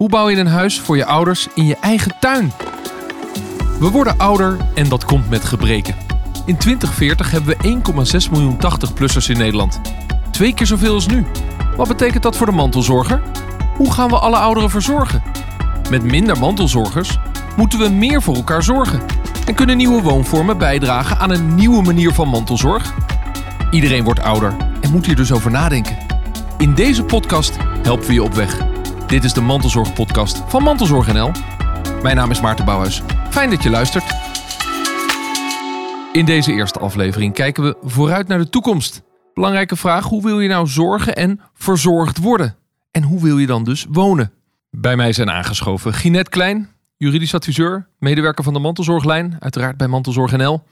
Hoe bouw je een huis voor je ouders in je eigen tuin? We worden ouder en dat komt met gebreken. In 2040 hebben we 1,6 miljoen 80-plussers in Nederland. Twee keer zoveel als nu. Wat betekent dat voor de mantelzorger? Hoe gaan we alle ouderen verzorgen? Met minder mantelzorgers moeten we meer voor elkaar zorgen. En kunnen nieuwe woonvormen bijdragen aan een nieuwe manier van mantelzorg? Iedereen wordt ouder en moet hier dus over nadenken. In deze podcast helpen we je op weg. Dit is de Mantelzorg Podcast van Mantelzorg NL. Mijn naam is Maarten Bouwhuis. Fijn dat je luistert. In deze eerste aflevering kijken we vooruit naar de toekomst. Belangrijke vraag: hoe wil je nou zorgen en verzorgd worden? En hoe wil je dan dus wonen? Bij mij zijn aangeschoven Ginette Klein, juridisch adviseur, medewerker van de Mantelzorglijn, uiteraard bij Mantelzorg NL.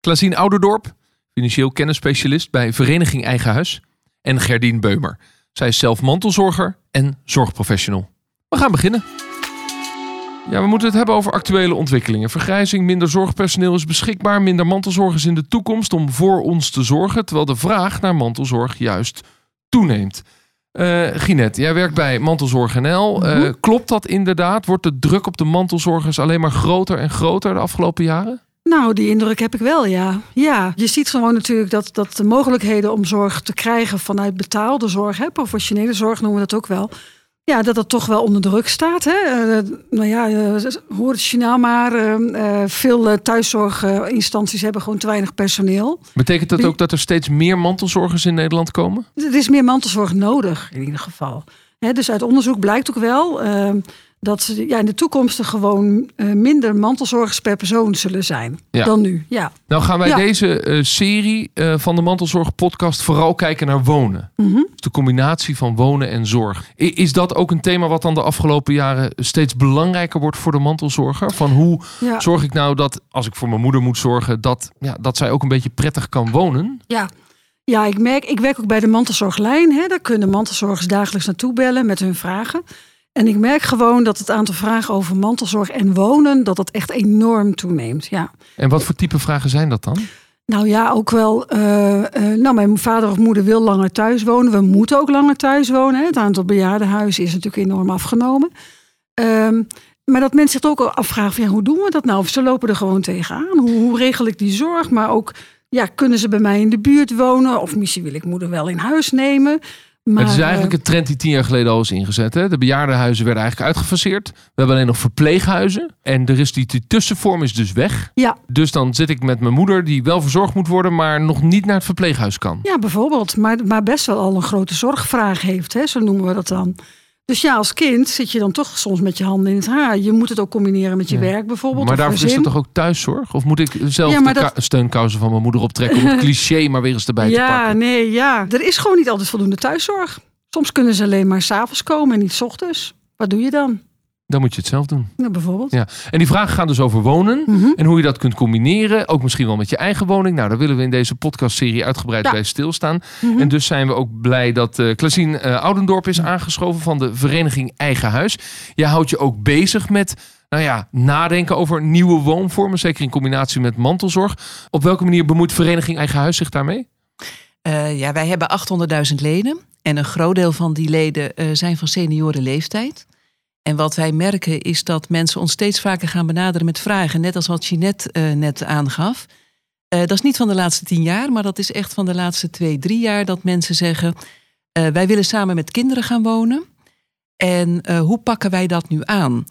Klasien Ouderdorp, financieel kennisspecialist bij Vereniging Eigen Huis. En Gerdien Beumer. Zij is zelf mantelzorger en zorgprofessional. We gaan beginnen. Ja, we moeten het hebben over actuele ontwikkelingen. Vergrijzing, minder zorgpersoneel is beschikbaar, minder mantelzorgers in de toekomst om voor ons te zorgen, terwijl de vraag naar mantelzorg juist toeneemt. Uh, Ginette, jij werkt bij Mantelzorg NL. Uh, mm Klopt dat inderdaad? Wordt de druk op de mantelzorgers alleen maar groter en groter de afgelopen jaren? Nou, die indruk heb ik wel, ja. ja. Je ziet gewoon natuurlijk dat, dat de mogelijkheden om zorg te krijgen vanuit betaalde zorg, hè, professionele zorg noemen we dat ook wel, ja, dat dat toch wel onder druk staat. Hè? Uh, nou ja, uh, hoor het journaal maar. Uh, veel thuiszorginstanties hebben gewoon te weinig personeel. Betekent dat ook dat er steeds meer mantelzorgers in Nederland komen? Er is meer mantelzorg nodig, in ieder geval. Hè, dus uit onderzoek blijkt ook wel dat ze ja, in de toekomst er gewoon uh, minder mantelzorgers per persoon zullen zijn ja. dan nu. Ja. Nou gaan wij ja. deze uh, serie uh, van de Mantelzorg podcast vooral kijken naar wonen. Mm -hmm. dus de combinatie van wonen en zorg. I is dat ook een thema wat dan de afgelopen jaren steeds belangrijker wordt voor de mantelzorger? Van hoe zorg ik nou dat als ik voor mijn moeder moet zorgen, dat, ja, dat zij ook een beetje prettig kan wonen? Ja. Ja, ik merk, ik werk ook bij de mantelzorglijn. Hè. Daar kunnen mantelzorgers dagelijks naartoe bellen met hun vragen. En ik merk gewoon dat het aantal vragen over mantelzorg en wonen, dat dat echt enorm toeneemt. Ja. En wat voor type vragen zijn dat dan? Nou ja, ook wel. Uh, uh, nou, mijn vader of moeder wil langer thuis wonen. We moeten ook langer thuis wonen. Hè. Het aantal bejaardenhuizen is natuurlijk enorm afgenomen. Um, maar dat mensen zich ook afvragen: van, ja, hoe doen we dat nou? Of ze lopen er gewoon tegenaan. Hoe, hoe regel ik die zorg? Maar ook, ja, kunnen ze bij mij in de buurt wonen? Of misschien wil ik moeder wel in huis nemen. Maar, het is eigenlijk een trend die tien jaar geleden al is ingezet. Hè? De bejaardenhuizen werden eigenlijk uitgefaseerd. We hebben alleen nog verpleeghuizen. En er is die, die tussenvorm is dus weg. Ja. Dus dan zit ik met mijn moeder die wel verzorgd moet worden, maar nog niet naar het verpleeghuis kan. Ja, bijvoorbeeld. Maar, maar best wel al een grote zorgvraag heeft. Hè? Zo noemen we dat dan. Dus ja, als kind zit je dan toch soms met je handen in het haar. Je moet het ook combineren met je ja. werk bijvoorbeeld. Maar daarvoor is het toch ook thuiszorg? Of moet ik zelf ja, de dat... steunkousen van mijn moeder optrekken om het cliché maar weer eens erbij ja, te pakken? Ja, nee, ja. Er is gewoon niet altijd voldoende thuiszorg. Soms kunnen ze alleen maar s'avonds komen en niet s ochtends. Wat doe je dan? Dan moet je het zelf doen. Ja, bijvoorbeeld. Ja. En die vragen gaan dus over wonen. Mm -hmm. En hoe je dat kunt combineren. Ook misschien wel met je eigen woning. Nou, daar willen we in deze podcastserie uitgebreid ja. bij stilstaan. Mm -hmm. En dus zijn we ook blij dat uh, Klasien uh, Oudendorp is aangeschoven van de vereniging Eigen Huis. Je houdt je ook bezig met nou ja, nadenken over nieuwe woonvormen. Zeker in combinatie met mantelzorg. Op welke manier bemoeit vereniging Eigen Huis zich daarmee? Uh, ja, wij hebben 800.000 leden. En een groot deel van die leden uh, zijn van seniorenleeftijd. En wat wij merken is dat mensen ons steeds vaker gaan benaderen met vragen. Net als wat Jeanette uh, net aangaf. Uh, dat is niet van de laatste tien jaar, maar dat is echt van de laatste twee, drie jaar dat mensen zeggen: wij willen samen met kinderen gaan wonen. En hoe pakken wij dat nu aan?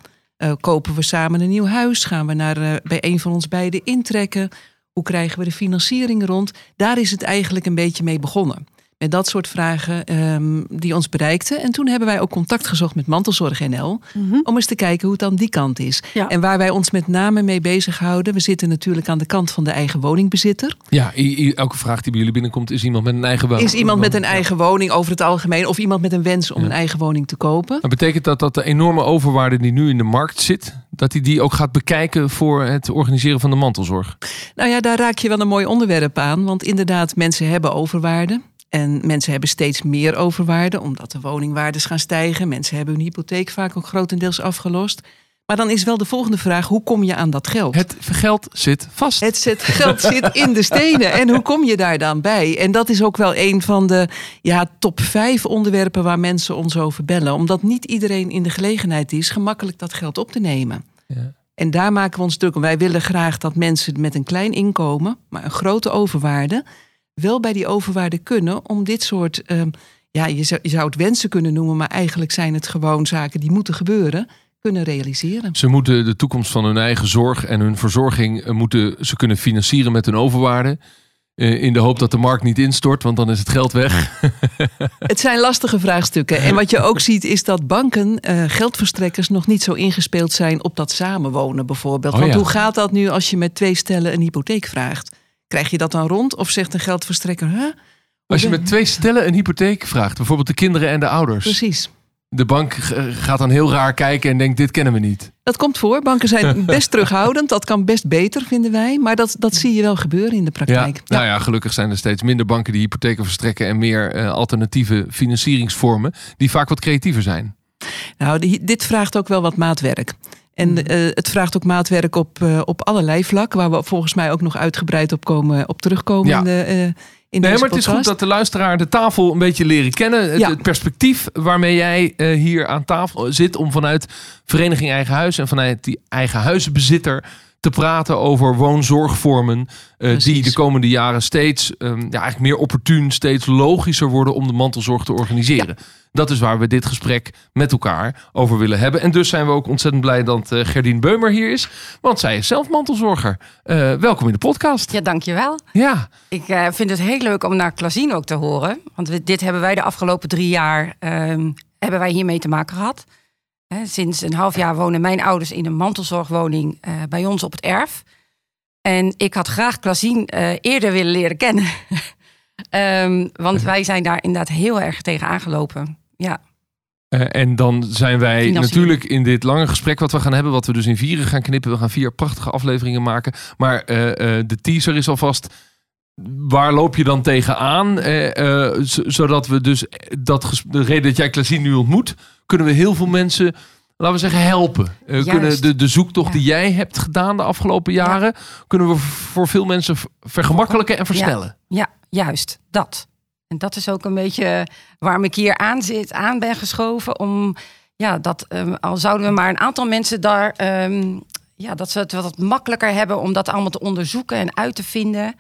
kopen we samen een nieuw huis? Gaan we naar, bij een van ons beiden intrekken? Hoe krijgen we de financiering rond? Daar is het eigenlijk een beetje mee begonnen. Met dat soort vragen um, die ons bereikten. En toen hebben wij ook contact gezocht met Mantelzorg NL. Mm -hmm. Om eens te kijken hoe het aan die kant is. Ja. En waar wij ons met name mee bezighouden. We zitten natuurlijk aan de kant van de eigen woningbezitter. Ja, elke vraag die bij jullie binnenkomt is iemand met een eigen woning. Is iemand met een eigen woning over het algemeen. Of iemand met een wens om ja. een eigen woning te kopen. Dat betekent dat dat de enorme overwaarde die nu in de markt zit. Dat hij die ook gaat bekijken voor het organiseren van de mantelzorg. Nou ja, daar raak je wel een mooi onderwerp aan. Want inderdaad, mensen hebben overwaarde. En mensen hebben steeds meer overwaarde, omdat de woningwaardes gaan stijgen. Mensen hebben hun hypotheek vaak ook grotendeels afgelost. Maar dan is wel de volgende vraag: hoe kom je aan dat geld? Het geld zit vast. Het zit, geld zit in de stenen. En hoe kom je daar dan bij? En dat is ook wel een van de ja, top vijf onderwerpen waar mensen ons over bellen. Omdat niet iedereen in de gelegenheid is gemakkelijk dat geld op te nemen. Ja. En daar maken we ons druk om. Wij willen graag dat mensen met een klein inkomen, maar een grote overwaarde, wel bij die overwaarde kunnen om dit soort, ehm, ja, je zou, je zou het wensen kunnen noemen, maar eigenlijk zijn het gewoon zaken die moeten gebeuren, kunnen realiseren. Ze moeten de toekomst van hun eigen zorg en hun verzorging eh, moeten ze kunnen financieren met hun overwaarde. Eh, in de hoop dat de markt niet instort, want dan is het geld weg. Het zijn lastige vraagstukken. En wat je ook ziet is dat banken, eh, geldverstrekkers, nog niet zo ingespeeld zijn op dat samenwonen bijvoorbeeld. Oh Want ja. hoe gaat dat nu als je met twee stellen een hypotheek vraagt? Krijg je dat dan rond of zegt een geldverstrekker, huh? Als je met twee stellen een hypotheek vraagt, bijvoorbeeld de kinderen en de ouders. Precies. De bank gaat dan heel raar kijken en denkt: dit kennen we niet. Dat komt voor. Banken zijn best terughoudend. Dat kan best beter, vinden wij. Maar dat, dat zie je wel gebeuren in de Ja, praktijk. nou ja, gelukkig zijn er steeds minder banken die hypotheken verstrekken en meer eh, alternatieve financieringsvormen die vaak wat creatiever zijn. Nou, die- dit vraagt ook wel wat maatwerk. En Hmm. eh, het vraagt ook maatwerk op, eh, op allerlei vlakken, waar we volgens mij ook nog uitgebreid op, komen, op terugkomen Ja. eh, in Nee, maar het is goed dat de luisteraar de tafel een beetje leren kennen. Het, Ja. het perspectief waarmee jij hier aan tafel zit om vanuit Vereniging Eigen Huis en vanuit die eigen huizenbezitter te praten over woonzorgvormen eh, die de komende jaren steeds ehm, ja, eigenlijk meer opportun, steeds logischer worden om de mantelzorg te organiseren. Dat is waar we dit gesprek met elkaar over willen hebben. En dus zijn we ook ontzettend blij dat eh Gerdien Beumer hier is, want zij is zelf mantelzorger. Eh, welkom in de podcast. Ja, dankjewel. Ja, Ik vind het heel leuk om naar Klazien ook te horen. Want we- dit hebben wij de afgelopen drie jaar ehm, hebben wij hiermee te maken gehad. Sinds een half jaar wonen mijn ouders in een mantelzorgwoning eh, bij ons op het erf. En ik had graag Klazien eh, eerder willen leren kennen. Ehm, want wij zijn daar inderdaad heel erg tegen aangelopen. Ja, Eh, en dan zijn wij Financiën. natuurlijk in dit lange gesprek wat we gaan hebben, wat we dus in vieren gaan knippen. We gaan vier prachtige afleveringen maken. Maar de teaser is alvast. Waar loop je dan tegenaan? Eh, eh, zodat we dus dat de reden dat jij Klasien nu ontmoet, kunnen we heel veel mensen, laten we zeggen, helpen. Eh, kunnen de, de zoektocht Ja. die jij hebt gedaan de afgelopen jaren, kunnen we voor veel mensen vergemakkelijken en versnellen. Ja, juist, dat. En dat is ook een beetje waarom ik hier aan zit, aan ben geschoven. Om, ja, dat ehm, al zouden we maar een aantal mensen daar, ehm, ja, dat ze het wat makkelijker hebben om dat allemaal te onderzoeken en uit te vinden.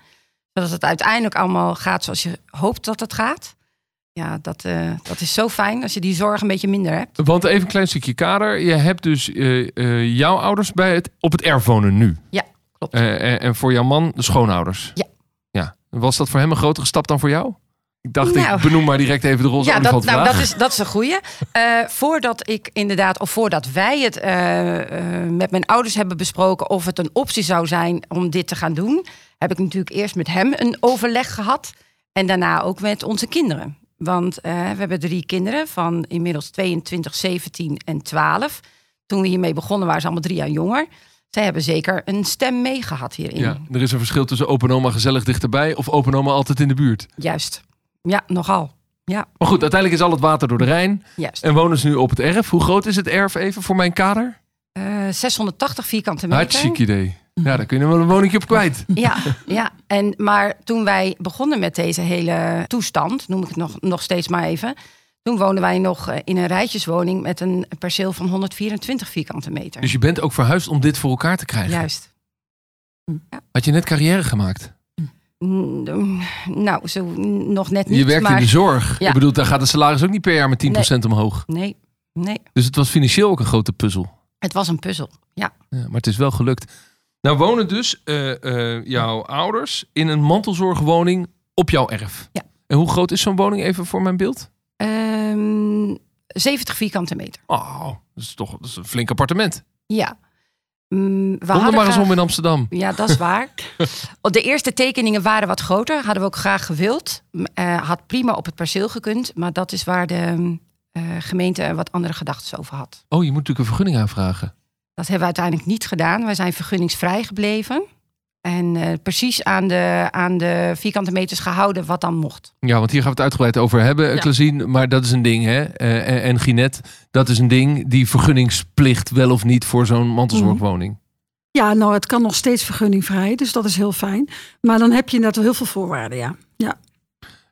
Zodat het uiteindelijk allemaal gaat zoals je hoopt dat het gaat. Ja, dat, eh, dat is zo fijn als je die zorg een beetje minder hebt. Want even een klein stukje kader. Je hebt dus eh, eh, jouw ouders bij het, op het erf wonen nu. Ja, klopt. En, en voor jouw man de schoonouders. Ja. ja. Was dat voor hem een grotere stap dan voor jou? Ik dacht, Nou. ik benoem maar direct even de roze Ja, dat, nou, dat, is, dat is een goeie. Voordat ik inderdaad, of voordat wij het met mijn ouders hebben besproken of het een optie zou zijn om dit te gaan doen, heb ik natuurlijk eerst met hem een overleg gehad. En daarna ook met onze kinderen. Want eh, we hebben drie kinderen van inmiddels 22, 17 en 12. Toen we hiermee begonnen waren ze allemaal drie jaar jonger. Zij hebben zeker een stem meegehad hierin. Ja, er is een verschil tussen open oma gezellig dichterbij of open oma altijd in de buurt. Juist. Ja, nogal. Ja, Maar goed, uiteindelijk is al het water door de Rijn. juist. En wonen ze nu op het erf. Hoe groot is het erf even voor mijn kader? Eh, 680 vierkante meter. Hartstikke idee. Ja, daar kun je wel een woningje op kwijt. Ja, ja. En, maar toen wij begonnen met deze hele toestand, noem ik het nog, nog steeds maar even. Toen woonden wij nog eh, in een rijtjeswoning met een perceel van 124 vierkante meter. Dus je bent ook verhuisd om dit voor elkaar te krijgen. Juist. Had je net carrière gemaakt? Mm, Nou, zo nog net niet. je werkt maar in de zorg. Ja. Ik bedoel, daar gaat de salaris ook niet per jaar met 10% omhoog. Nee, nee. Dus het was financieel ook een grote puzzel. Het was een puzzel. Ja. Ja, maar het is wel gelukt. Nou wonen dus eh, eh, jouw ouders in een mantelzorgwoning op jouw erf. Ja. En hoe groot is zo'n woning even voor mijn beeld? Ehm, 70 vierkante meter. Oh, dat is toch dat is een flink appartement. Ja. Mm, we Kom er hadden maar eens om in Amsterdam. Ja, dat is waar. de eerste tekeningen waren wat groter. Hadden we ook graag gewild. Eh, had prima op het perceel gekund. Maar dat is waar de gemeente wat andere gedachten over had. Oh, je moet natuurlijk een vergunning aanvragen. Dat hebben we uiteindelijk niet gedaan. Wij zijn vergunningsvrij gebleven. En eh, precies aan de, aan de vierkante meters gehouden wat dan mocht. Ja, want hier gaan we het uitgebreid over hebben, Ja. Maar dat is een ding, hè? Eh, en, en Ginette, dat is een ding. Die vergunningsplicht wel of niet voor zo'n mantelzorgwoning. Ja, nou, het kan nog steeds vergunningvrij, dus dat is heel fijn. Maar dan heb je inderdaad wel heel veel voorwaarden, ja. ja.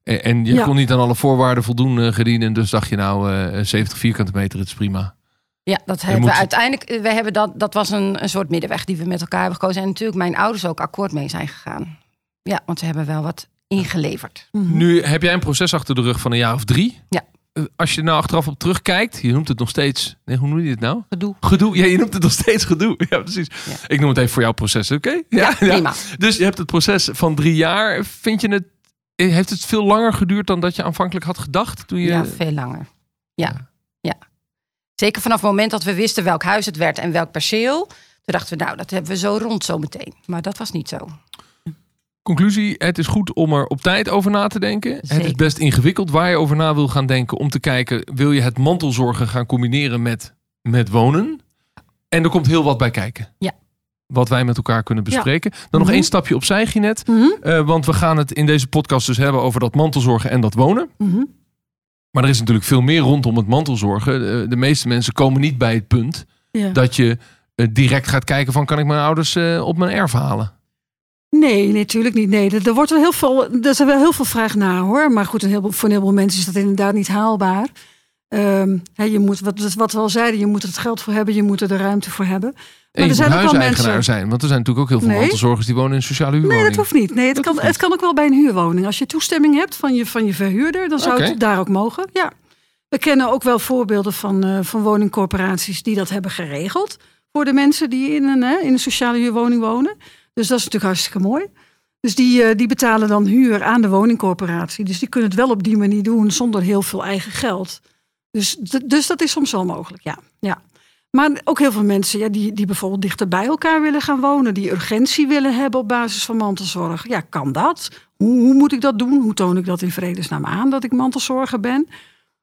En, en je Ja. kon niet aan alle voorwaarden voldoen, eh Gedien. En dus dacht je nou, eh 70 vierkante meter, het is prima. Ja, dat hebben moet- we uiteindelijk. eh, We hebben dat, dat was een, een soort middenweg die we met elkaar hebben gekozen. En natuurlijk mijn ouders ook akkoord mee zijn gegaan. Ja, want ze hebben wel wat ingeleverd. Mhm. Nu heb jij een proces achter de rug van een jaar of drie. Ja. Eh, Als je nou achteraf op terugkijkt, je noemt het nog steeds. Nee, hoe noem je het nou? Gedoe. Gedoe. Ja, je noemt het nog steeds gedoe. Ja, precies. Ja. Ik noem het even voor jouw proces, oké? Ja, prima. Dus je hebt het proces van drie jaar. Vind je het, eh, heeft het veel langer geduurd dan dat je aanvankelijk had gedacht? Toen je, Ja, veel langer. Ja. ja. Zeker vanaf het moment dat we wisten welk huis het werd en welk perceel. Toen dachten we, nou, dat hebben we zo rond zo meteen. Maar dat was niet zo. Conclusie, het is goed om er op tijd over na te denken. Het is best ingewikkeld waar je over na wil gaan denken. Om te kijken, wil je het mantelzorgen gaan combineren met, met wonen? En er komt heel wat bij kijken. Ja. Wat wij met elkaar kunnen bespreken. Dan nog Mhm. één stapje opzij, Ginette. Mhm, Eh, want we gaan het in deze podcast dus hebben over dat mantelzorgen en dat wonen. mhm. Maar er is natuurlijk veel meer rondom het mantelzorgen. De, de meeste mensen komen niet bij het punt Ja. dat je eh, direct gaat kijken van kan ik mijn ouders eh, op mijn erf halen. Nee, natuurlijk niet. Nee, er, wordt wel heel veel, er zijn wel heel veel vraag naar hoor. Maar goed, een heleboel, voor een heleboel mensen is dat inderdaad niet haalbaar. Ehm, je moet, wat, wat we al zeiden, je moet er het geld voor hebben, je moet er de ruimte voor hebben. Je er zijn ook wel mensen- zijn. Want er zijn natuurlijk ook heel veel Nee. die wonen in sociale Nee, huurwoningen. dat hoeft niet. Nee, het, Dat kan, het kan ook wel bij een huurwoning. Als je toestemming hebt van je, van je verhuurder, dan zou het daar ook mogen. Ja. We kennen ook wel voorbeelden van, eh, van woningcorporaties die dat hebben geregeld. Voor de mensen die in een, in een sociale huurwoning wonen. Dus dat is natuurlijk hartstikke mooi. Dus die, eh, die betalen dan huur aan de woningcorporatie. Dus die kunnen het wel op die manier doen zonder heel veel eigen geld. Dus, dus dat is soms wel mogelijk, ja. ja. Maar ook heel veel mensen ja, die, die bijvoorbeeld dichter bij elkaar willen gaan wonen. Die urgentie willen hebben op basis van mantelzorg. Ja, kan dat? Hoe, hoe moet ik dat doen? Hoe toon ik dat in vredesnaam aan dat ik mantelzorger ben?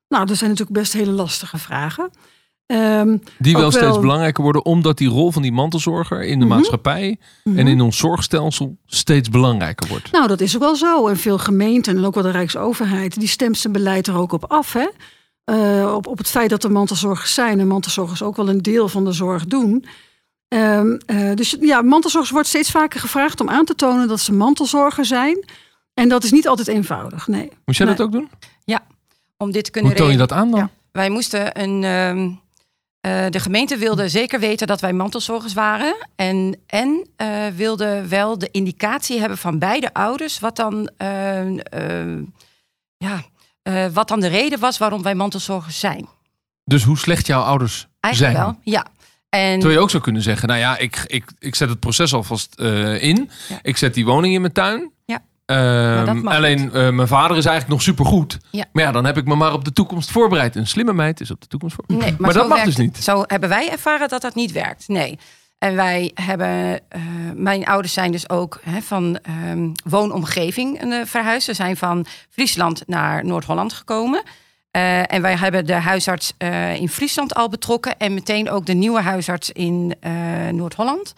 Nou, dat zijn natuurlijk best hele lastige vragen. Ehm, Die wel steeds belangrijker worden, omdat die rol van die mantelzorger in de Mhm. maatschappij en in ons zorgstelsel steeds belangrijker wordt. Nou, dat is ook wel zo. En veel gemeenten en ook wel de Rijksoverheid, die stemt zijn beleid er ook op af. Hè? Eh, op, op het feit dat er mantelzorgers zijn en mantelzorgers ook wel een deel van de zorg doen. Ehm, eh, dus ja, mantelzorgers wordt steeds vaker gevraagd om aan te tonen dat ze mantelzorger zijn. En dat is niet altijd eenvoudig, nee. Moest jij Nee. dat ook doen? Om dit te kunnen Hoe toon je dat aan dan? Ja. Wij moesten een. ehm, eh, de gemeente wilde zeker weten dat wij mantelzorgers waren. En, en eh, wilde wel de indicatie hebben van beide ouders. Wat dan, ja, eh, wat dan de reden was waarom wij mantelzorgers zijn. Dus hoe slecht jouw ouders Eigenlijk zijn. wel, ja. En Terwijl je ook zou kunnen zeggen, nou ja, ik, ik, ik zet het proces alvast eh, in. Ja. Ik zet die woning in mijn tuin. Ja. Ehm, alleen eh, mijn vader is eigenlijk nog supergoed. Ja. Maar ja, dan heb ik me maar op de toekomst voorbereid. Een slimme meid is op de toekomst voorbereid. Nee, maar dat mag werkt dus niet. Zo hebben wij ervaren dat dat niet werkt. Nee. En wij hebben, eh, mijn ouders zijn dus ook hè, van ehm, woonomgeving eh, verhuisd. Ze zijn van Friesland naar Noord-Holland gekomen. Eh, en wij hebben de huisarts in Friesland al betrokken. En meteen ook de nieuwe huisarts in Noord-Holland.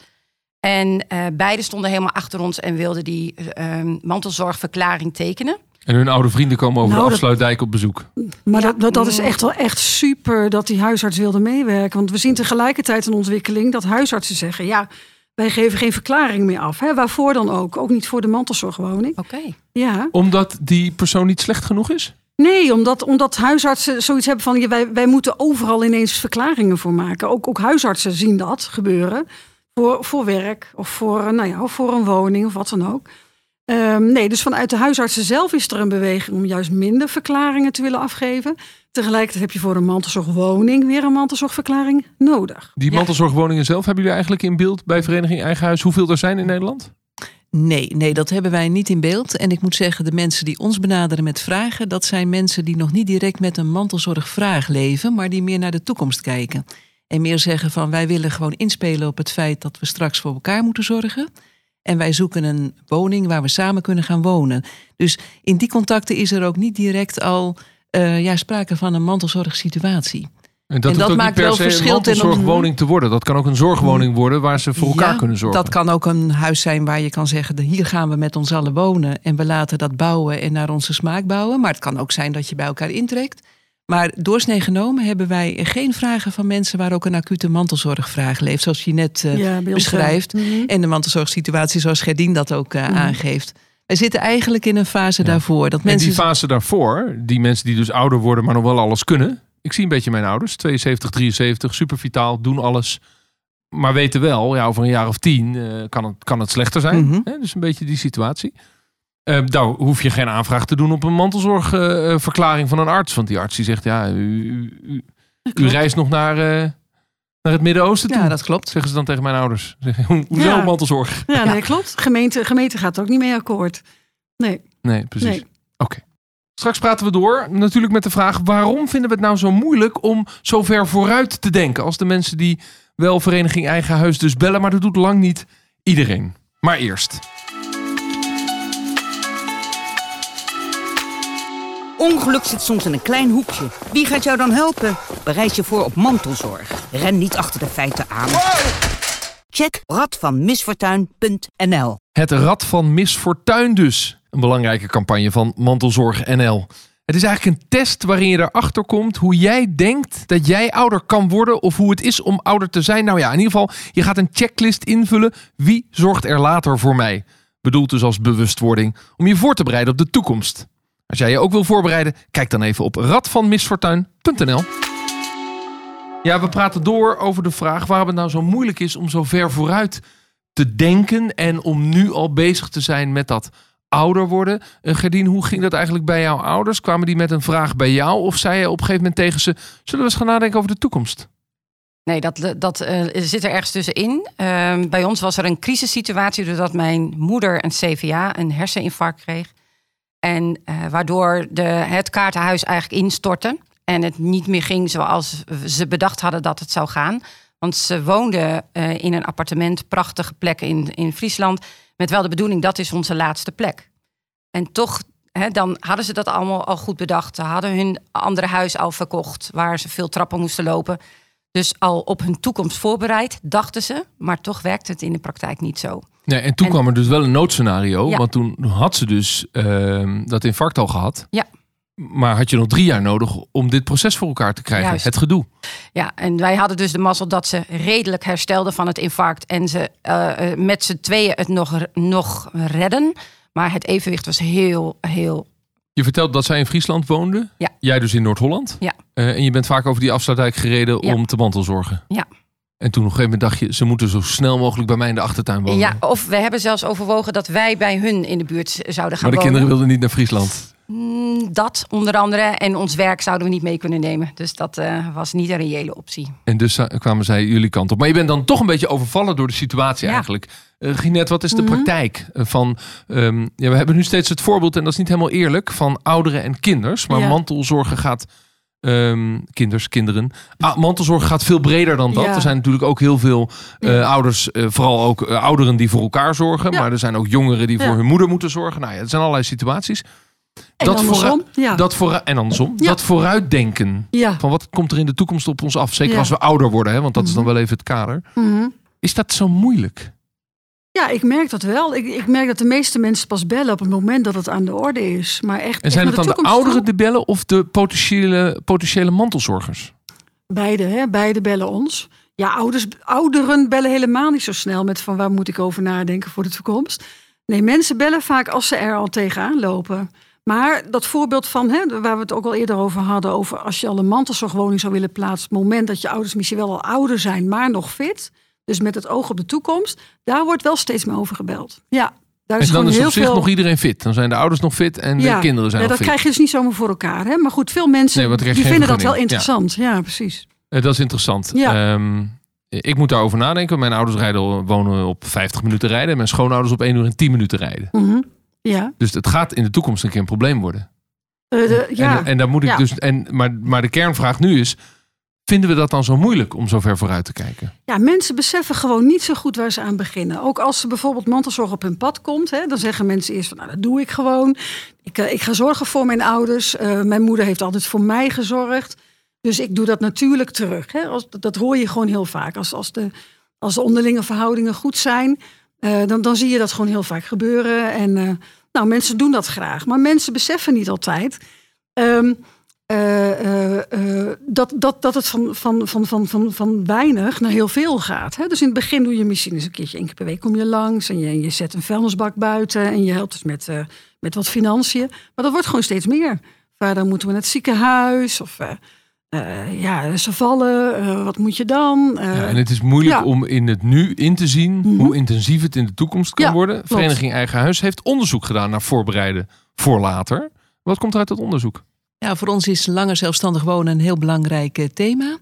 En beide stonden helemaal achter ons en wilden die eh, mantelzorgverklaring tekenen. En hun oude vrienden komen over Nou, de afsluitdijk op bezoek. Maar dat, dat, dat is echt wel echt super dat die huisarts wilde meewerken. Want we zien tegelijkertijd een ontwikkeling dat huisartsen zeggen... ja, wij geven geen verklaring meer af. Hè? Waarvoor dan ook? Ook niet voor de mantelzorgwoning. Oké. Ja. Omdat die persoon niet slecht genoeg is? Nee, omdat, omdat huisartsen zoiets hebben van... ja, wij, wij moeten overal ineens verklaringen voor maken. Ook, ook huisartsen zien dat gebeuren. Voor, voor werk of voor, nou ja, of voor een woning of wat dan ook. Ehm, nee, dus vanuit de huisartsen zelf is er een beweging... om juist minder verklaringen te willen afgeven. Tegelijkertijd heb je voor een mantelzorgwoning... weer een mantelzorgverklaring nodig. Die Ja. mantelzorgwoningen zelf, hebben jullie eigenlijk in beeld bij Vereniging Eigen Huis hoeveel er zijn in Nederland? Nee, nee, dat hebben wij niet in beeld. En ik moet zeggen, de mensen die ons benaderen met vragen, dat zijn mensen die nog niet direct met een mantelzorgvraag leven, maar die meer naar de toekomst kijken. En meer zeggen van wij willen gewoon inspelen op het feit dat we straks voor elkaar moeten zorgen. En wij zoeken een woning waar we samen kunnen gaan wonen. Dus in die contacten is er ook niet direct al eh, ja, sprake van een mantelzorgsituatie. En dat, En dat maakt wel verschil een ten mantelzorgwoning te worden. Dat kan ook een zorgwoning worden waar ze voor elkaar Ja, kunnen zorgen. Dat kan ook een huis zijn waar je kan zeggen: hier gaan we met ons allen wonen en we laten dat bouwen en naar onze smaak bouwen. Maar het kan ook zijn dat je bij elkaar intrekt. Maar doorsnee genomen hebben wij geen vragen van mensen waar ook een acute mantelzorgvraag leeft, zoals je net eh, Ja, beschrijft. Mhm. En de mantelzorgsituatie zoals Gerdien dat ook eh, aangeeft. Wij zitten eigenlijk in een fase daarvoor. Dat En mensen die fase daarvoor, die mensen die dus ouder worden, maar nog wel alles kunnen. Ik zie een beetje mijn ouders, 72, 73, super vitaal, doen alles. Maar weten wel, ja, over een jaar of tien eh, kan, het, kan het slechter zijn. Mhm. Hè, dus een beetje die situatie. Eh daar hoef je geen aanvraag te doen op een mantelzorgverklaring van een arts. Want die arts die zegt, ja, u, u, u, reist nog naar, eh, naar het Midden-Oosten toe. Ja, dat klopt. Zeggen ze dan tegen mijn ouders. Hoezo Ja. mantelzorg? Ja, nee, klopt. Gemeente, gemeente gaat er ook niet mee akkoord. Nee, Nee, precies. nee. Straks praten we door, natuurlijk met de vraag: waarom vinden we het nou zo moeilijk om zo ver vooruit te denken? Als de mensen die wel Vereniging Eigen Huis dus bellen, maar dat doet lang niet iedereen. Maar eerst. Ongeluk zit soms in een klein hoekje. Wie gaat jou dan helpen? Bereid je voor op mantelzorg. Ren niet achter de feiten aan. Check radvanmisfortuin.nl Het Rad van Misfortuin dus. Een belangrijke campagne van Mantelzorg NL. Het is eigenlijk een test waarin je erachter komt hoe jij denkt dat jij ouder kan worden of hoe het is om ouder te zijn. Nou ja, in ieder geval, je gaat een checklist invullen. Wie zorgt er later voor mij? Bedoeld dus als bewustwording om je voor te bereiden op de toekomst. Als jij je ook wil voorbereiden, kijk dan even op radvanmisfortuin.nl. Ja, we praten door over de vraag waarom het nou zo moeilijk is om zo ver vooruit te denken en om nu al bezig te zijn met dat ouder worden. Uh, Gerdien, hoe ging dat eigenlijk bij jouw ouders? Kwamen die met een vraag bij jou of zei je op een gegeven moment tegen ze: zullen we eens gaan nadenken over de toekomst? Nee, dat, dat eh, zit er ergens tussenin. Ehm, bij ons was er een crisissituatie doordat mijn moeder een CVA, een herseninfarct kreeg. En eh, waardoor de, het kaartenhuis eigenlijk instortte. En het niet meer ging zoals ze bedacht hadden dat het zou gaan. Want ze woonden eh, in een appartement, prachtige plek in, in Friesland. Met wel de bedoeling, dat is onze laatste plek. En toch, hè, dan hadden ze dat allemaal al goed bedacht. Ze hadden hun andere huis al verkocht, waar ze veel trappen moesten lopen. Dus al op hun toekomst voorbereid, dachten ze. Maar toch werkte het in de praktijk niet zo. Nee, en toen En- kwam er dus wel een noodscenario. Ja. Want toen had ze dus ehm, dat infarct al gehad. Ja. Maar had je nog drie jaar nodig om dit proces voor elkaar te krijgen? Juist. Het gedoe. Ja, en wij hadden dus de mazzel dat ze redelijk herstelden van het infarct. En ze eh, eh, met z'n tweeën het nog, nog redden. Maar het evenwicht was heel, heel. Je vertelt dat zij in Friesland woonde. Ja. Jij dus in Noord-Holland. Ja. Eh, en je bent vaak over die afsluitdijk gereden Ja. om te mantelzorgen. Ja. En toen op een gegeven moment dacht je, ze moeten zo snel mogelijk bij mij in de achtertuin wonen. Ja, of we hebben zelfs overwogen dat wij bij hun in de buurt zouden gaan maar de wonen. kinderen wilden niet naar Friesland. Mm, Dat onder andere. En ons werk zouden we niet mee kunnen nemen. Dus dat eh, was niet een reële optie. En dus eh, kwamen zij jullie kant op. Maar je bent dan toch een beetje overvallen door de situatie Ja. eigenlijk. Uh, Ginette, wat is de Mhm. praktijk eh, van... ehm, ja, we hebben nu steeds het voorbeeld, en dat is niet helemaal eerlijk... van ouderen en kinders. Maar Ja. mantelzorgen gaat... ehm, kinders, kinderen. Ah, mantelzorg gaat veel breder dan dat. Ja. Er zijn natuurlijk ook heel veel eh, ouders, eh, vooral ook eh, ouderen die voor elkaar zorgen. Ja. Maar er zijn ook jongeren die voor hun moeder moeten zorgen. Nou ja, er zijn allerlei situaties. En Dat andersom. Dat en andersom. Dat vooruitdenken. Van wat komt er in de toekomst op ons af? Zeker als we ouder worden, hè? want dat is dan Mhm. wel even het kader. Mhm. Is dat zo moeilijk? Ja, ik merk dat wel. Ik, ik merk dat de meeste mensen pas bellen op het moment dat het aan de orde is. Maar echt, En zijn echt het dan de ouderen die bellen of de potentiële, potentiële mantelzorgers? Beide, hè? beide bellen ons. Ja, ouders, ouderen bellen helemaal niet zo snel met van waar moet ik over nadenken voor de toekomst. Nee, mensen bellen vaak als ze er al tegenaan lopen. Maar dat voorbeeld van, hè, waar we het ook al eerder over hadden, over als je al een mantelzorgwoning zou willen plaatsen, het moment dat je ouders misschien wel al ouder zijn, maar nog fit, dus met het oog op de toekomst, daar wordt wel steeds meer over gebeld. Ja, daar is En dan is heel op zich veel. nog iedereen fit. Dan zijn de ouders nog fit en de kinderen zijn ja, nog dat fit. krijg je dus niet zomaar voor elkaar. Hè? Maar goed, veel mensen Nee, die vinden dat wel. Ja. interessant. Ja, precies. Eh, dat is interessant. Ja. Ehm, ik moet daarover nadenken. Mijn ouders rijden, wonen op 50 minuten rijden. En mijn schoonouders op 1 uur en 10 minuten rijden. Mhm. Ja. Dus het gaat in de toekomst een keer een probleem worden. Eh, de- ja. En, en daar moet ik dus. En, maar, maar de kernvraag nu is: vinden we dat dan zo moeilijk om zo ver vooruit te kijken? ja, mensen beseffen gewoon niet zo goed waar ze aan beginnen. Ook als er bijvoorbeeld mantelzorg op hun pad komt, hè, dan zeggen mensen eerst van, nou, dat doe ik gewoon. Ik, eh, ik ga zorgen voor mijn ouders. Eh, mijn moeder heeft altijd voor mij gezorgd. Dus ik doe dat natuurlijk terug. Hè. Als, dat hoor je gewoon heel vaak. Als, als, de, als de onderlinge verhoudingen goed zijn, uh, dan, dan zie je dat gewoon heel vaak gebeuren. En nou, mensen doen dat graag. Maar mensen beseffen niet altijd uh, dat, dat, dat het van, van, van, van, van, van weinig naar heel veel gaat. Hè. Dus in het begin doe je misschien eens een keertje één keer per week kom je langs. En je, je zet een vuilnisbak buiten. En je helpt dus met, met wat financiën. Maar dat wordt gewoon steeds meer. Verder moeten we naar het ziekenhuis. Of uh, ja, ze vallen, uh, wat moet je dan? Uh, ja, en het is moeilijk ja. om in het nu in te zien mm -hmm. hoe intensief het in de toekomst kan Ja, worden. klopt. Vereniging Eigen Huis heeft onderzoek gedaan naar voorbereiden voor later. Wat komt er uit dat onderzoek? Ja, voor ons is langer zelfstandig wonen een heel belangrijk eh, thema.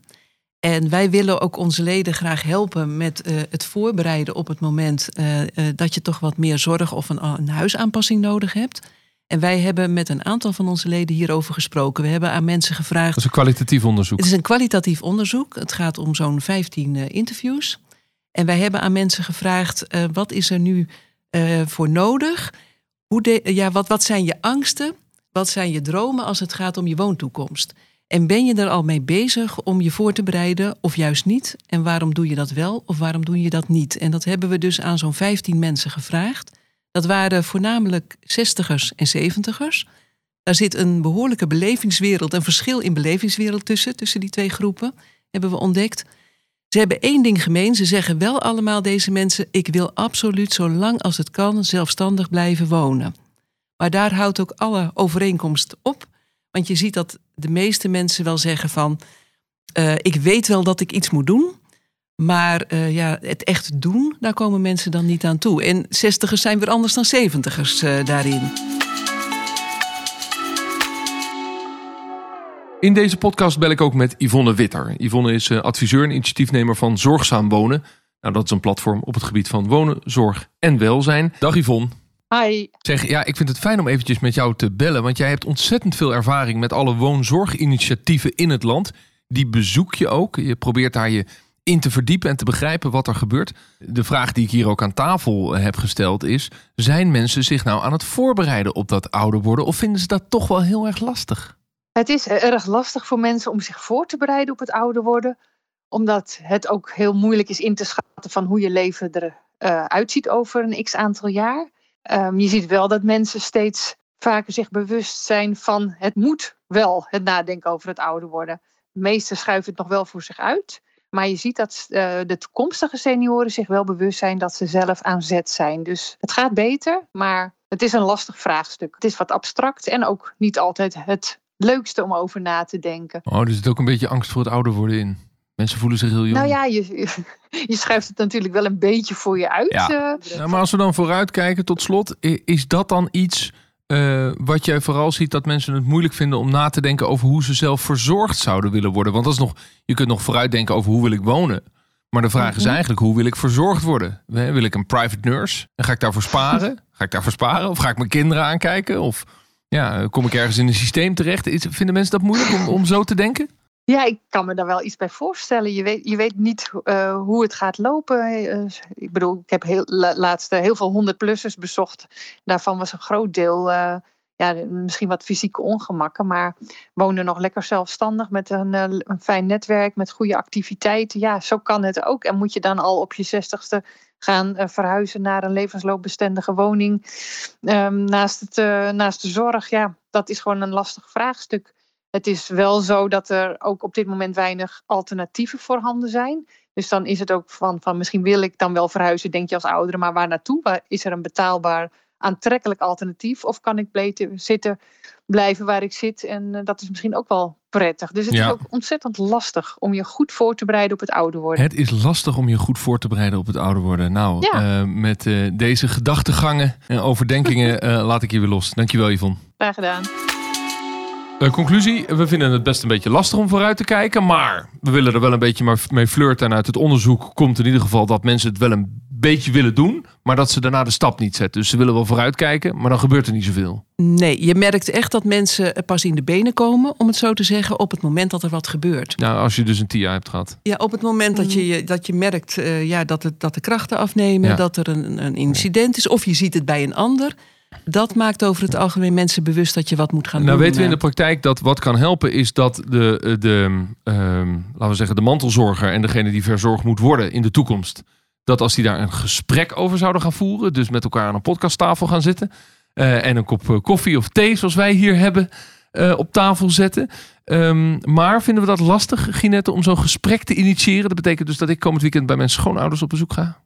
En wij willen ook onze leden graag helpen met eh, het voorbereiden op het moment eh, dat je toch wat meer zorg of een, een huisaanpassing nodig hebt. En wij hebben met een aantal van onze leden hierover gesproken. We hebben aan mensen gevraagd. Dat is een kwalitatief onderzoek. Het is een kwalitatief onderzoek. Het gaat om zo'n 15 uh, interviews. En wij hebben aan mensen gevraagd: wat is er nu voor nodig? Hoe de, ja, wat, wat zijn je angsten? Wat zijn je dromen als het gaat om je woontoekomst? En ben je er al mee bezig om je voor te bereiden of juist niet? En waarom doe je dat wel of waarom doe je dat niet? En dat hebben we dus aan zo'n 15 mensen gevraagd. Dat waren voornamelijk 60ers en 70ers. Daar zit een behoorlijke belevingswereld, een verschil in belevingswereld tussen, tussen die twee groepen, hebben we ontdekt. Ze hebben één ding gemeen. Ze zeggen wel allemaal deze mensen: ik wil absoluut zo lang als het kan zelfstandig blijven wonen. Maar daar houdt ook alle overeenkomst op. Want je ziet dat de meeste mensen wel zeggen van... Uh, ik weet wel dat ik iets moet doen... maar uh, ja, het echt doen, daar komen mensen dan niet aan toe. En zestigers zijn weer anders dan zeventigers uh, daarin. In deze podcast bel ik ook met Yvonne Witter. Yvonne is adviseur en initiatiefnemer van Zorgzaam Wonen. Nou, dat is een platform op het gebied van wonen, zorg en welzijn. Dag Yvonne. Hi. Zeg, ja, ik vind het fijn om eventjes met jou te bellen, want jij hebt ontzettend veel ervaring met alle woonzorginitiatieven in het land. Die bezoek je ook. Je probeert daar je in te verdiepen en te begrijpen wat er gebeurt. De vraag die ik hier ook aan tafel heb gesteld is: zijn mensen zich nou aan het voorbereiden op dat ouder worden, of vinden ze dat toch wel heel erg lastig? Het is erg lastig voor mensen om zich voor te bereiden op het ouder worden, omdat het ook heel moeilijk is in te schatten van hoe je leven eruit uh, ziet over een x aantal jaar. Um, je ziet wel dat mensen steeds vaker zich bewust zijn van het moet wel het nadenken over het ouder worden. De meesten schuiven het nog wel voor zich uit. Maar je ziet dat uh, de toekomstige senioren zich wel bewust zijn dat ze zelf aan zet zijn. Dus het gaat beter, maar het is een lastig vraagstuk. Het is wat abstract en ook niet altijd het leukste om over na te denken. Oh, er zit ook een beetje angst voor het ouder worden in. Mensen voelen zich heel jong. Nou ja, je, je schuift het natuurlijk wel een beetje voor je uit. Ja. Uh, nou, maar als we dan vooruit kijken tot slot, is dat dan iets uh, wat jij vooral ziet dat mensen het moeilijk vinden om na te denken over hoe ze zelf verzorgd zouden willen worden? Want dat is nog, je kunt nog vooruitdenken over hoe wil ik wonen. Maar de vraag is eigenlijk, hoe wil ik verzorgd worden? Wil ik een private nurse? En ga ik daarvoor sparen? ga ik daarvoor sparen? Of ga ik mijn kinderen aankijken? Of ja, kom ik ergens in een systeem terecht? Vinden mensen dat moeilijk om, om zo te denken? Ja, ik kan me daar wel iets bij voorstellen. Je weet, je weet niet uh, hoe het gaat lopen. Uh, ik bedoel, ik heb heel, la, laatst heel veel 100-plussers bezocht. Daarvan was een groot deel, uh, ja, misschien wat fysieke ongemakken, maar wonen nog lekker zelfstandig met een, een fijn netwerk, met goede activiteiten. Ja, zo kan het ook. En moet je dan al op je zestigste gaan verhuizen naar een levensloopbestendige woning um, naast, het, naast de zorg? Ja, dat is gewoon een lastig vraagstuk. Het is wel zo dat er ook op dit moment weinig alternatieven voorhanden zijn. Dus dan is het ook van, van misschien wil ik dan wel verhuizen, denk je als oudere, maar waar naartoe? Waar, is er een betaalbaar, aantrekkelijk alternatief? Of kan ik bleten, zitten, blijven waar ik zit? En uh, dat is misschien ook wel prettig. Dus het ja. is ook ontzettend lastig om je goed voor te bereiden op het ouder worden. Het is lastig om je goed voor te bereiden op het ouder worden. Nou, ja. uh, met uh, deze gedachtegangen en overdenkingen laat ik je weer los. Dankjewel Yvonne. Graag gedaan. Uh, conclusie, we vinden het best een beetje lastig om vooruit te kijken, maar we willen er wel een beetje mee flirten. En uit het onderzoek komt in ieder geval dat mensen het wel een beetje willen doen, maar dat ze daarna de stap niet zetten. Dus ze willen wel vooruitkijken, maar dan gebeurt er niet zoveel. Nee, je merkt echt dat mensen pas in de benen komen, om het zo te zeggen, op het moment dat er wat gebeurt. Nou, als je dus een TIA hebt gehad. Ja, op het moment dat je, dat je merkt uh, ja, dat, het, dat de krachten afnemen, ja. dat er een, een incident is, of je ziet het bij een ander. Dat maakt over het algemeen mensen bewust dat je wat moet gaan Nou doen. weten we in de eh. praktijk dat wat kan helpen is dat de, eh, de ehm, laten we zeggen, de mantelzorger en degene die verzorgd moet worden in de toekomst, dat als die daar een gesprek over zouden gaan voeren, dus met elkaar aan een podcasttafel gaan zitten eh, en een kop koffie of thee zoals wij hier hebben op tafel zetten. Ehm, maar vinden we dat lastig, Ginette, om zo'n gesprek te initiëren? Dat betekent dus dat ik komend weekend bij mijn schoonouders op bezoek ga.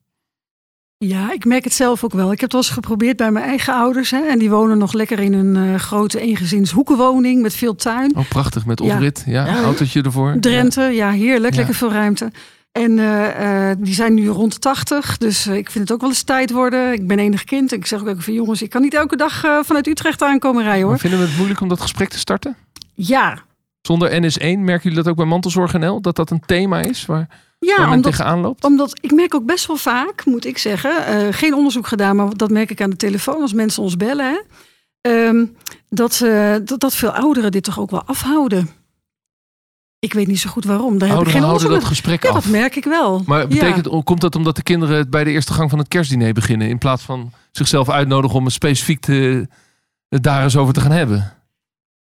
Ja, ik merk het zelf ook wel. Ik heb het wel eens geprobeerd bij mijn eigen ouders. Hè, en die wonen nog lekker in een eh, grote eengezins hoekenwoning met veel tuin. Oh, prachtig met oprit. Ja, Ja. autootje ervoor. Drenthe, ja, heerlijk. Ja. Lekker veel ruimte. En eh, eh, die zijn nu rond de 80. Dus ik vind het ook wel eens tijd worden. Ik ben enig kind. Ik zeg ook even van jongens, ik kan niet elke dag eh, vanuit Utrecht aankomen rijden Maar hoor. vinden we het moeilijk om dat gesprek te starten? Ja, Zonder NS1, merken jullie dat ook bij Mantelzorg NL? Dat dat een thema is waar, ja omdat, loopt? Omdat ik merk ook best wel vaak, moet ik zeggen, eh, geen onderzoek gedaan, maar dat merk ik aan de telefoon als mensen ons bellen, hè, ehm, dat, eh, dat, dat veel ouderen dit toch ook wel afhouden. Ik weet niet zo goed waarom. Daar heb ik Ouderen geen houden dat gesprek Ja, af. dat merk ik wel. Maar Ja. betekent, komt dat omdat de kinderen het bij de eerste gang van het kerstdiner beginnen... in plaats van zichzelf uitnodigen om het specifiek te, het daar eens over te gaan hebben?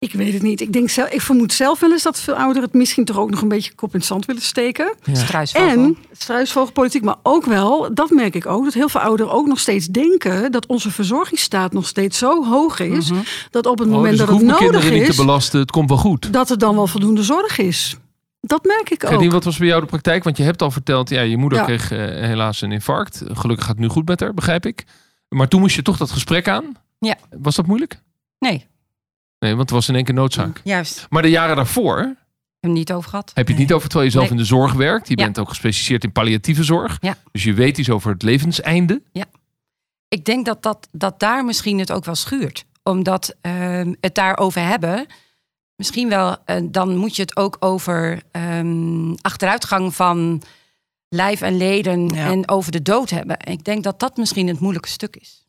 Ik weet het niet. Ik, denk zelf, ik vermoed zelf wel eens dat veel ouderen het misschien toch ook nog een beetje kop in het zand willen steken. Ja. Struisvogel. En struisvogelpolitiek, maar ook wel, dat merk ik ook, dat heel veel ouderen ook nog steeds denken dat onze verzorgingsstaat nog steeds zo hoog is, Mhm. dat op het Oh, moment dus dat het nodig niet is, te belasten, het komt wel goed. dat er dan wel voldoende zorg is. Dat merk ik ook. Gerdien, wat was bij jou de praktijk? Want je hebt al verteld, ja, je moeder Ja. kreeg eh, helaas een infarct. Gelukkig gaat het nu goed met haar, begrijp ik. Maar toen moest je toch dat gesprek aan. Ja. Was dat moeilijk? Nee, Nee, want het was in één keer noodzaak. juist. Maar de jaren daarvoor Heb je het niet over gehad. heb je het niet over terwijl je zelf Nee. in de zorg werkt. Je Ja. bent ook gespecialiseerd in palliatieve zorg. Ja. Dus je weet iets over het levenseinde. Ik denk dat, dat, dat daar misschien het ook wel schuurt. Omdat ehm, het daarover hebben. Misschien wel, eh, dan moet je het ook over ehm, achteruitgang van lijf en leden Ja. en over de dood hebben. En ik denk dat dat misschien het moeilijke stuk is.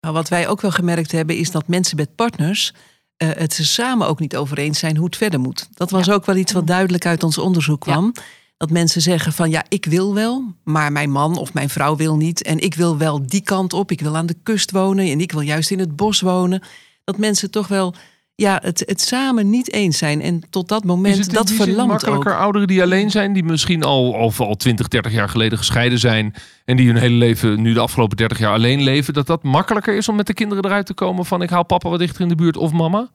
Nou, wat wij ook wel gemerkt hebben, is dat mensen met partners eh, het er samen ook niet over eens zijn hoe het verder moet. Dat was ook wel iets wat duidelijk uit ons onderzoek Ja. kwam. Dat mensen zeggen van ja, ik wil wel, maar mijn man of mijn vrouw wil niet. En ik wil wel die kant op, ik wil aan de kust wonen en ik wil juist in het bos wonen. Dat mensen toch wel ja, het, het samen niet eens zijn. En tot dat Is moment, het dat zin verlamt makkelijker ook. ouderen die alleen zijn, die misschien al, al, al 20, 30 jaar geleden gescheiden zijn en die hun hele leven nu de afgelopen 30 jaar alleen leven, dat dat makkelijker is om met de kinderen eruit te komen van ik haal papa wat dichter in de buurt of mama?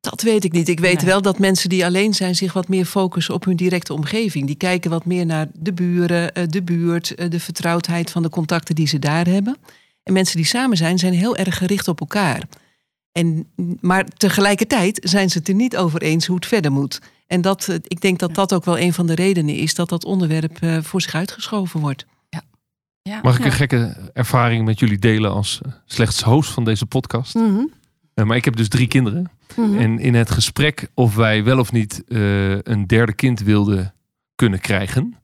Dat weet ik niet. Ik weet Nee. wel dat mensen die alleen zijn zich wat meer focussen op hun directe omgeving. Die kijken wat meer naar de buren, eh, de buurt, eh, de vertrouwdheid van de contacten die ze daar hebben. En mensen die samen zijn, zijn heel erg gericht op elkaar. En, maar tegelijkertijd zijn ze het er niet over eens hoe het verder moet. En dat, eh, ik denk dat dat ook wel een van de redenen is dat dat onderwerp eh, voor zich uitgeschoven wordt. Ja. Mag ik Ja. een gekke ervaring met jullie delen als eh, slechts host van deze podcast? Mhm. Eh, maar ik heb dus drie kinderen. Mhm. En in het gesprek of wij wel of niet eh, een derde kind wilden kunnen krijgen,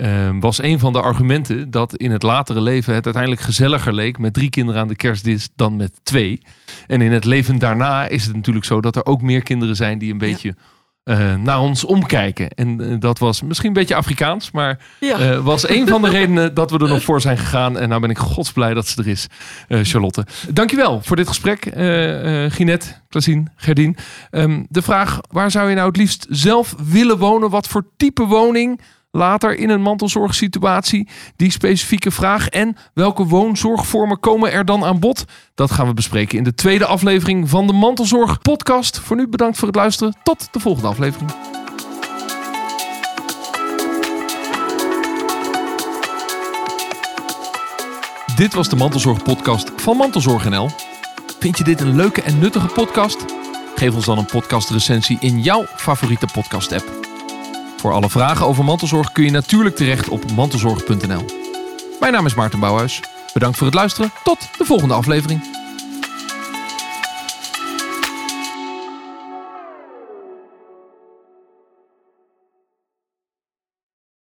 eh, was een van de argumenten dat in het latere leven het uiteindelijk gezelliger leek met drie kinderen aan de kerstdis dan met twee. En in het leven daarna is het natuurlijk zo dat er ook meer kinderen zijn die een beetje eh, naar ons omkijken. En eh, dat was misschien een beetje Afrikaans, maar Ja. eh, was een van de redenen dat we er nog voor zijn gegaan. En nou ben ik godsblij dat ze er is, Charlotte. Dankjewel voor dit gesprek, Ginette, Klasien, Gerdien. Ehm, de vraag, waar zou je nou het liefst zelf willen wonen? Wat voor type woning? Later in een mantelzorgsituatie. Die specifieke vraag. En welke woonzorgvormen komen er dan aan bod? Dat gaan we bespreken in de tweede aflevering van de Mantelzorg podcast. Voor nu bedankt voor het luisteren. Tot de volgende aflevering. Dit was de Mantelzorg podcast van Mantelzorg NL. Vind je dit een leuke en nuttige podcast? Geef ons dan een podcastrecensie in jouw favoriete podcast app. Voor alle vragen over mantelzorg kun je natuurlijk terecht op mantelzorg.nl. Mijn naam is Maarten Bouwhuis. Bedankt voor het luisteren. Tot de volgende aflevering.